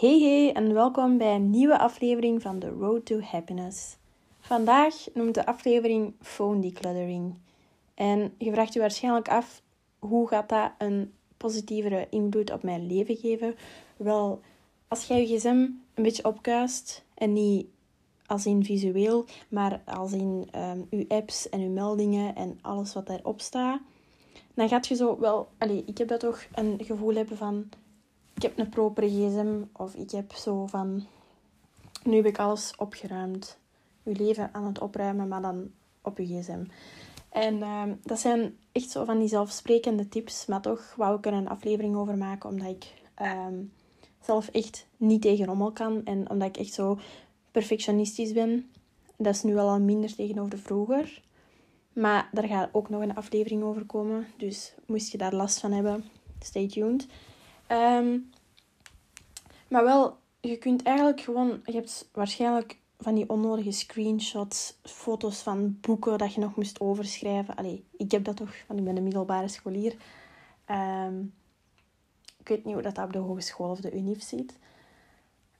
Hey hey en welkom bij een nieuwe aflevering van The Road to Happiness. Vandaag noemt de aflevering Phone Decluttering. En je vraagt je waarschijnlijk af, hoe gaat dat een positievere invloed op mijn leven geven? Wel, als jij je gsm een beetje opkuist en niet als in visueel, maar als in um, uw apps en uw meldingen en alles wat daarop staat, dan gaat je zo wel, allez, ik heb dat toch een gevoel hebben van ik heb een propere gsm of ik heb zo van nu heb ik alles opgeruimd. Je leven aan het opruimen, maar dan op je gsm. En ehm, dat zijn echt zo van die zelfsprekende tips, maar toch wou ik er een aflevering over maken, omdat ik ehm, zelf echt niet tegen rommel kan en omdat ik echt zo perfectionistisch ben. Dat is nu wel al minder tegenover vroeger. Maar daar gaat ook nog een aflevering over komen. Dus moest je daar last van hebben, stay tuned. Ehm, maar wel, je kunt eigenlijk gewoon... Je hebt waarschijnlijk van die onnodige screenshots, foto's van boeken dat je nog moest overschrijven. Allee, ik heb dat toch, want ik ben een middelbare scholier. Um, ik weet niet hoe dat op de hogeschool of de unief ziet.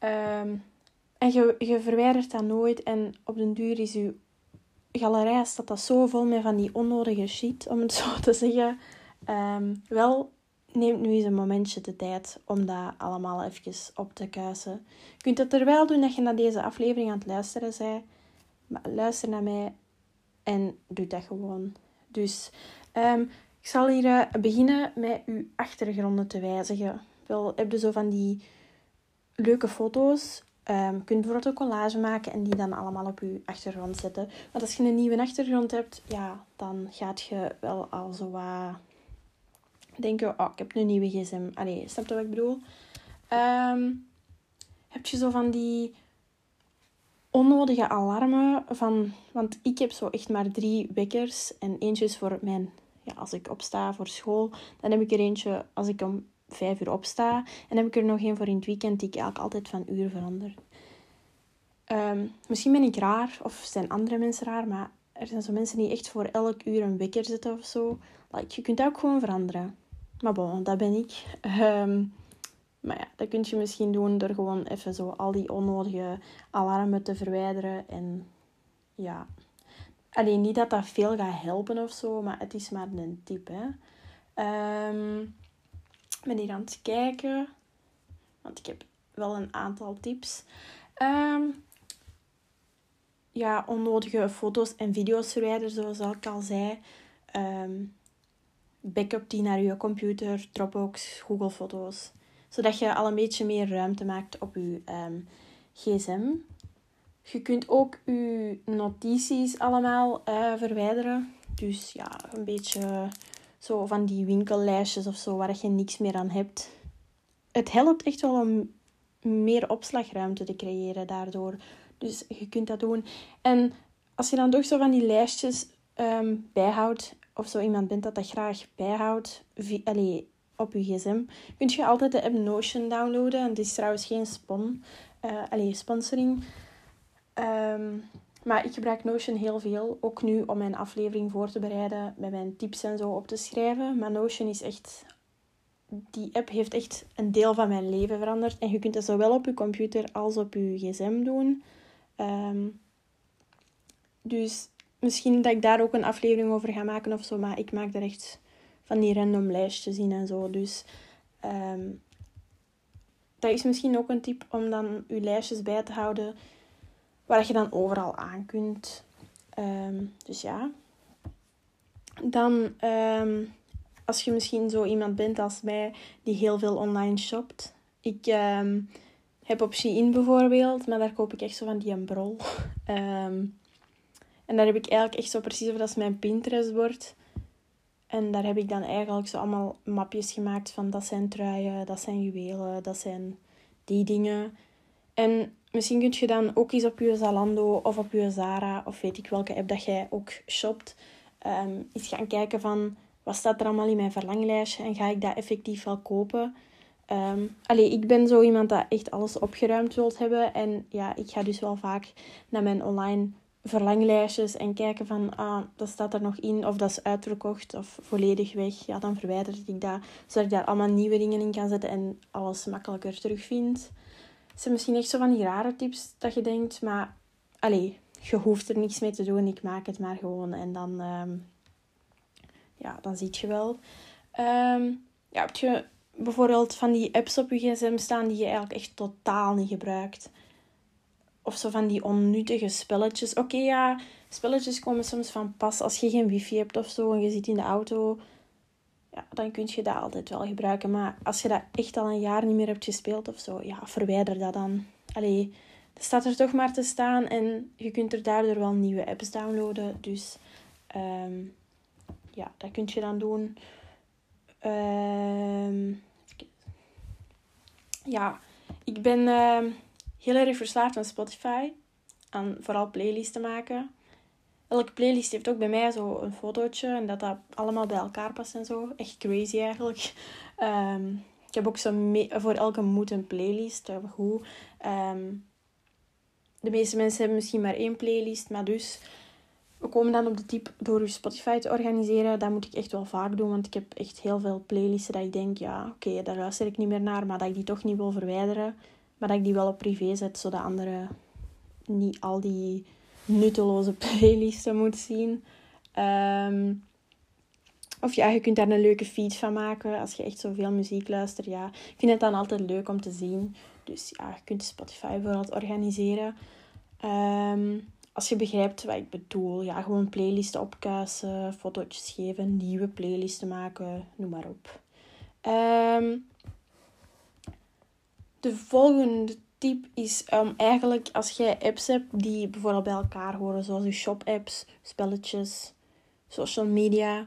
Um, en je, je verwijdert dat nooit. En op den duur is je galerij staat dat zo vol met van die onnodige shit, om het zo te zeggen. Wel, neem nu eens een momentje de tijd om dat allemaal even op te kuisen. Je kunt het terwijl doen dat je naar deze aflevering aan het luisteren bent. Maar luister naar mij en doe dat gewoon. Dus um, ik zal hier uh, beginnen met uw achtergronden te wijzigen. Wel, heb je zo van die leuke foto's Um, je bijvoorbeeld ook collage maken en die dan allemaal op je achtergrond zetten. Want als je een nieuwe achtergrond hebt, ja, dan gaat je wel al zo wat denken, oh, ik heb een nieuwe gsm. Allee, snap je wat ik bedoel? Um, heb je zo van die onnodige alarmen van... Want ik heb zo echt maar drie wekkers en eentje is voor mijn... Ja, als ik opsta voor school, dan heb ik er eentje als ik om vijf uur opsta. En dan heb ik er nog één voor in het weekend die ik eigenlijk altijd van uur verander. Um, misschien ben ik raar of zijn andere mensen raar, maar er zijn zo mensen die echt voor elk uur een wekker zetten of zo. Like, je kunt dat ook gewoon veranderen. Maar bon, dat ben ik. Um, maar ja, dat kun je misschien doen door gewoon even zo al die onnodige alarmen te verwijderen. En ja, alleen niet dat dat veel gaat helpen of zo, maar het is maar een tip. Hè. Um, ik ben hier aan het kijken, want ik heb wel een aantal tips. Um, ja, onnodige foto's en video's verwijderen, zoals ik al zei. Um, backup die naar je computer, Dropbox, Google Foto's. Zodat je al een beetje meer ruimte maakt op je um, gsm. Je kunt ook je notities allemaal uh, verwijderen. Dus ja, een beetje zo van die winkellijstjes of zo waar je niks meer aan hebt. Het helpt echt wel om meer opslagruimte te creëren daardoor. Dus je kunt dat doen. En als je dan toch zo van die lijstjes um, bijhoudt, of zo iemand bent dat dat graag bijhoudt, allee, op je gsm, kun je altijd de app Notion downloaden. En het is trouwens geen spon, uh, sponsoring. Um, maar ik gebruik Notion heel veel, ook nu om mijn aflevering voor te bereiden, met mijn tips en zo op te schrijven. Maar Notion is echt, die app heeft echt een deel van mijn leven veranderd. En je kunt dat zowel op je computer als op je gsm doen. Um, dus misschien dat ik daar ook een aflevering over ga maken of zo, maar ik maak er echt van die random lijstjes in en zo. Dus um, dat is misschien ook een tip om dan je lijstjes bij te houden waar je dan overal aan kunt. Um, dus ja. Dan, um, als je misschien zo iemand bent als mij die heel veel online shopt. Ik heb op Shein bijvoorbeeld, maar daar koop ik echt zo van die brol. en daar heb ik eigenlijk echt zo precies over, dat is mijn Pinterest-bord. En daar heb ik dan eigenlijk zo allemaal mapjes gemaakt van dat zijn truien, dat zijn juwelen, dat zijn die dingen. En misschien kun je dan ook eens op je Zalando of op je Zara of weet ik welke app dat jij ook shopt, um, eens gaan kijken van wat staat er allemaal in mijn verlanglijstje en ga ik dat effectief wel kopen. Um, allee, ik ben zo iemand dat echt alles opgeruimd wilt hebben. En ja, ik ga dus wel vaak naar mijn online verlanglijstjes en kijken van, ah, dat staat er nog in of dat is uitverkocht of volledig weg. Ja, dan verwijder ik dat, zodat ik daar allemaal nieuwe dingen in kan zetten en alles makkelijker terugvind. zijn misschien echt zo van die rare tips dat je denkt, maar allee, je hoeft er niks mee te doen. Ik maak het maar gewoon en dan, ehm, ja, dan zie je wel. Um, ja, heb je bijvoorbeeld van die apps op je gsm staan die je eigenlijk echt totaal niet gebruikt? Of zo van die onnuttige spelletjes. Oké, ja, spelletjes komen soms van pas als je geen wifi hebt of zo en je zit in de auto. Ja, dan kun je dat altijd wel gebruiken. Maar als je dat echt al een jaar niet meer hebt gespeeld of zo, ja, verwijder dat dan. Allee, dat staat er toch maar te staan en je kunt er daardoor wel nieuwe apps downloaden. Dus um, ja, dat kun je dan doen. Um, ja, ik ben uh, heel erg verslaafd aan Spotify. Aan vooral playlists maken. Elke playlist heeft ook bij mij zo een fotootje. En dat dat allemaal bij elkaar past en zo. Echt crazy eigenlijk. Um, ik heb ook zo voor elke moed een playlist. Goed. Um, de meeste mensen hebben misschien maar één playlist. Maar dus, we komen dan op de tip door je Spotify te organiseren. Dat moet ik echt wel vaak doen. Want ik heb echt heel veel playlisten dat ik denk, ja, oké, daar luister ik niet meer naar. Maar dat ik die toch niet wil verwijderen. Maar dat ik die wel op privé zet, zodat anderen niet al die nutteloze playlisten moet zien. Um, of ja, je kunt daar een leuke feed van maken als je echt zoveel muziek luistert. Ja, ik vind het dan altijd leuk om te zien. Dus ja, je kunt Spotify bijvoorbeeld organiseren. Um, als je begrijpt wat ik bedoel. Ja, gewoon playlisten opkuisen, fotootjes geven, nieuwe playlisten maken, noem maar op. Um, de volgende tip is um, eigenlijk als jij apps hebt die bijvoorbeeld bij elkaar horen, zoals je shop-apps, spelletjes, social media.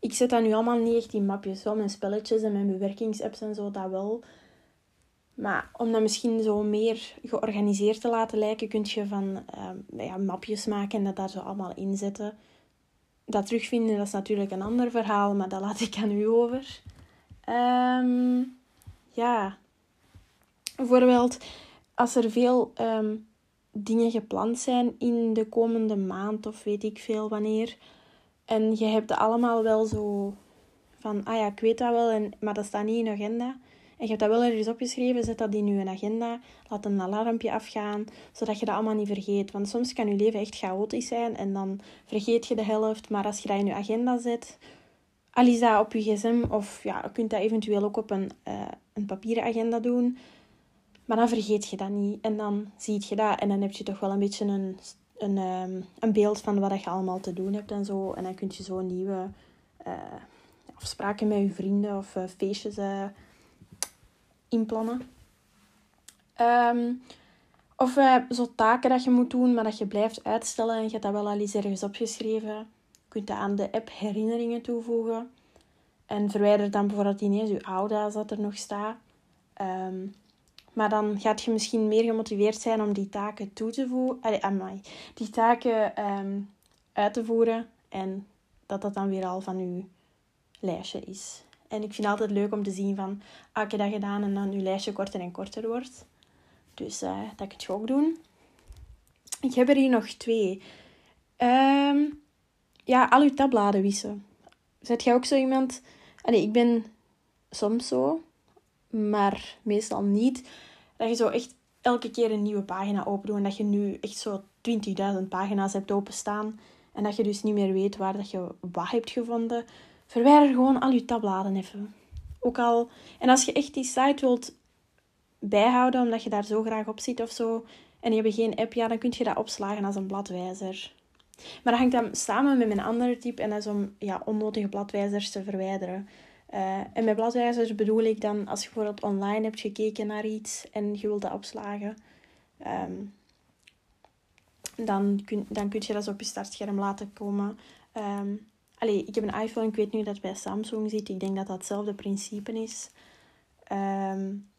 Ik zet dat nu allemaal niet echt in mapjes, wel mijn spelletjes en mijn bewerkingsapps en zo, dat wel. Maar om dat misschien zo meer georganiseerd te laten lijken, kun je van um, ja, mapjes maken en dat daar zo allemaal in zetten. Dat terugvinden, dat is natuurlijk een ander verhaal, maar dat laat ik aan u over. Um, ja, bijvoorbeeld als er veel um, dingen gepland zijn in de komende maand of weet ik veel wanneer. En je hebt allemaal wel zo van, ah ja, ik weet dat wel, en, maar dat staat niet in de agenda. En je hebt dat wel ergens opgeschreven, zet dat in je agenda. Laat een alarmpje afgaan, zodat je dat allemaal niet vergeet. Want soms kan je leven echt chaotisch zijn en dan vergeet je de helft. Maar als je dat in je agenda zet, al is dat op je gsm of ja, je kunt dat eventueel ook op een, uh, een papieren agenda doen. Maar dan vergeet je dat niet. En dan zie je dat. En dan heb je toch wel een beetje een, een, um, een beeld van wat je allemaal te doen hebt en zo. En dan kun je zo nieuwe uh, afspraken met je vrienden of uh, feestjes uh, inplannen. Um, of zo taken dat je moet doen, maar dat je blijft uitstellen. En je hebt dat wel al eens ergens opgeschreven. Je kunt dat aan de app herinneringen toevoegen. En verwijder dan bijvoorbeeld ineens je oude als dat er nog staat. Um, maar dan gaat je misschien meer gemotiveerd zijn om die taken toe te voegen. Amai, die taken um, uit te voeren. En dat dat dan weer al van je lijstje is. En ik vind het altijd leuk om te zien van, ah, ik dat gedaan en dan je lijstje korter en korter wordt. Dus uh, dat kun je ook doen. Ik heb er hier nog twee. Um, ja, al je tabbladen wissen. Zet jij ook zo iemand... Allee, ik ben soms zo maar meestal niet. Dat je zo echt elke keer een nieuwe pagina open doet en dat je nu echt zo 20.000 pagina's hebt openstaan en dat je dus niet meer weet waar dat je wat hebt gevonden. Verwijder gewoon al je tabbladen even. Ook al, en als je echt die site wilt bijhouden, omdat je daar zo graag op zit of zo, en je hebt geen app, ja, dan kun je dat opslagen als een bladwijzer. Maar dat hangt dan samen met mijn andere tip en dat is om ja, onnodige bladwijzers te verwijderen. En met bladwijzers bedoel ik dan als je bijvoorbeeld online hebt gekeken naar iets en je wilt dat opslagen, um, dan, kun, dan kun je dat op je startscherm laten komen. Um, allee, ik heb een iPhone, ik weet nu dat het bij Samsung zit. Ik denk dat dat hetzelfde principe is. Um,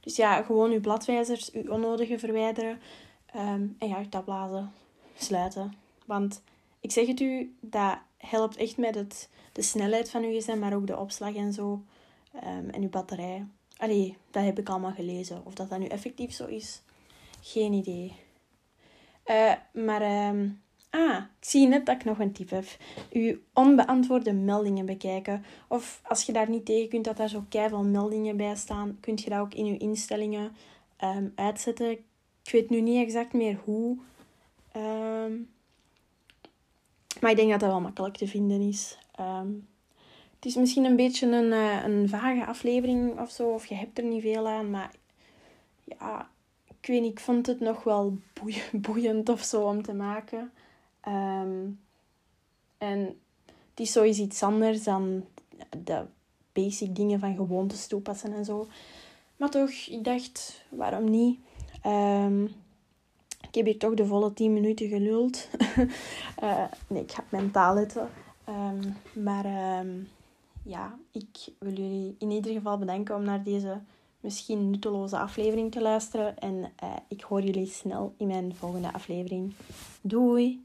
dus ja, gewoon je bladwijzers, je onnodige verwijderen. en ja, je tabblazen sluiten. Want ik zeg het u, dat helpt echt met het de snelheid van uw gsm, maar ook de opslag en zo. Um, en uw batterij. Allee, dat heb ik allemaal gelezen. Of dat dat nu effectief zo is, geen idee. Uh, maar, um, ah, ik zie net dat ik nog een tip heb. Uw onbeantwoorde meldingen bekijken. Of als je daar niet tegen kunt dat daar zo keiveel meldingen bij staan, kunt je dat ook in uw instellingen ehm, uitzetten. Ik weet nu niet exact meer hoe. Ehm, maar ik denk dat dat wel makkelijk te vinden is. Ehm, het is misschien een beetje een, uh, een vage aflevering of zo, of je hebt er niet veel aan, maar ja, ik weet niet, ik vond het nog wel boeiend of zo om te maken. en het is sowieso iets anders dan de basic dingen van gewoontes toepassen en zo. Maar toch, ik dacht, waarom niet? Um, ik heb hier toch de volle 10 minuten geluld. uh, nee, ik ga mentaal letten. Um, maar um, ja, ik wil jullie in ieder geval bedanken om naar deze misschien nutteloze aflevering te luisteren. En uh, ik hoor jullie snel in mijn volgende aflevering. Doei!